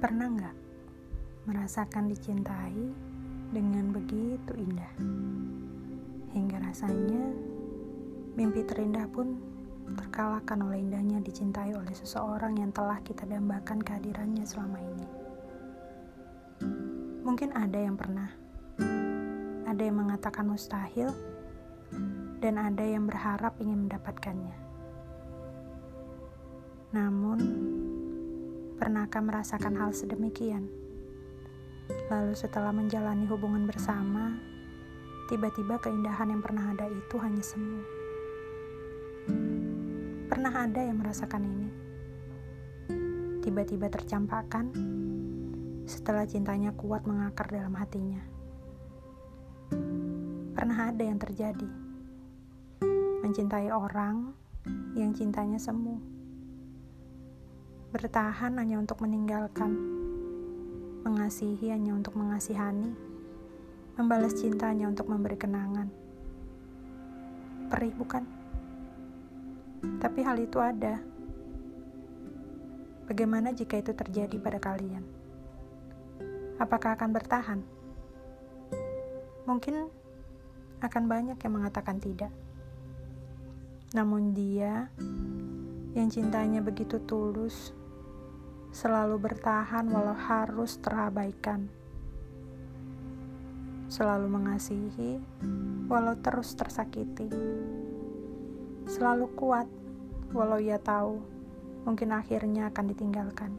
Pernah nggak merasakan dicintai dengan begitu indah? Hingga rasanya mimpi terindah pun terkalahkan oleh indahnya dicintai oleh seseorang yang telah kita dambakan kehadirannya selama ini. Mungkin ada yang pernah, ada yang mengatakan mustahil, dan ada yang berharap ingin mendapatkannya. Namun, pernahkah merasakan hal sedemikian? Lalu setelah menjalani hubungan bersama, tiba-tiba keindahan yang pernah ada itu hanya semu. Pernah ada yang merasakan ini. Tiba-tiba tercampakkan setelah cintanya kuat mengakar dalam hatinya. Pernah ada yang terjadi. Mencintai orang yang cintanya semu. Bertahan hanya untuk meninggalkan. Mengasihi hanya untuk mengasihani. Membalas cintanya untuk memberi kenangan. Perih bukan? Tapi hal itu ada. Bagaimana jika itu terjadi pada kalian? Apakah akan bertahan? Mungkin akan banyak yang mengatakan tidak. Namun dia yang cintanya begitu tulus, selalu bertahan walau harus terabaikan. Selalu mengasihi walau terus tersakiti. Selalu kuat walau ia tahu mungkin akhirnya akan ditinggalkan.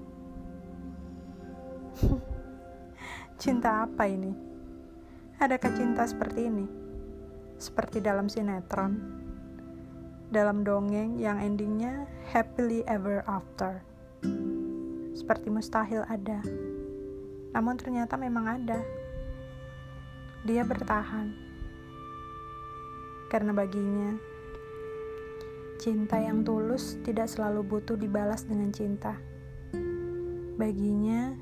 cinta apa ini? Adakah cinta seperti ini? Seperti dalam sinetron? Dalam dongeng yang endingnya happily ever after? Seperti mustahil ada. Namun ternyata memang ada. Dia bertahan. Karena baginya Cinta yang tulus tidak selalu butuh dibalas dengan cinta. Baginya,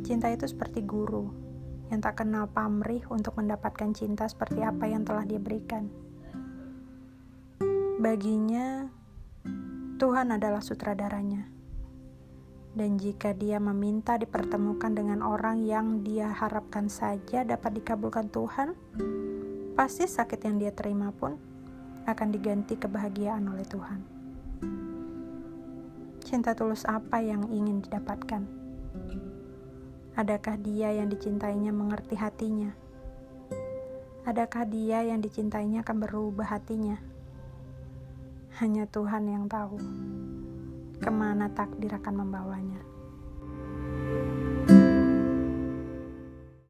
cinta itu seperti guru yang tak kenal pamrih untuk mendapatkan cinta seperti apa yang telah dia berikan. Baginya, Tuhan adalah sutradaranya. Dan jika dia meminta dipertemukan dengan orang yang dia harapkan saja dapat dikabulkan Tuhan, pasti sakit yang dia terima pun akan diganti kebahagiaan oleh Tuhan. Cinta tulus apa yang ingin didapatkan? Adakah dia yang dicintainya mengerti hatinya? Adakah dia yang dicintainya akan berubah hatinya? Hanya Tuhan yang tahu ke mana takdir akan membawanya.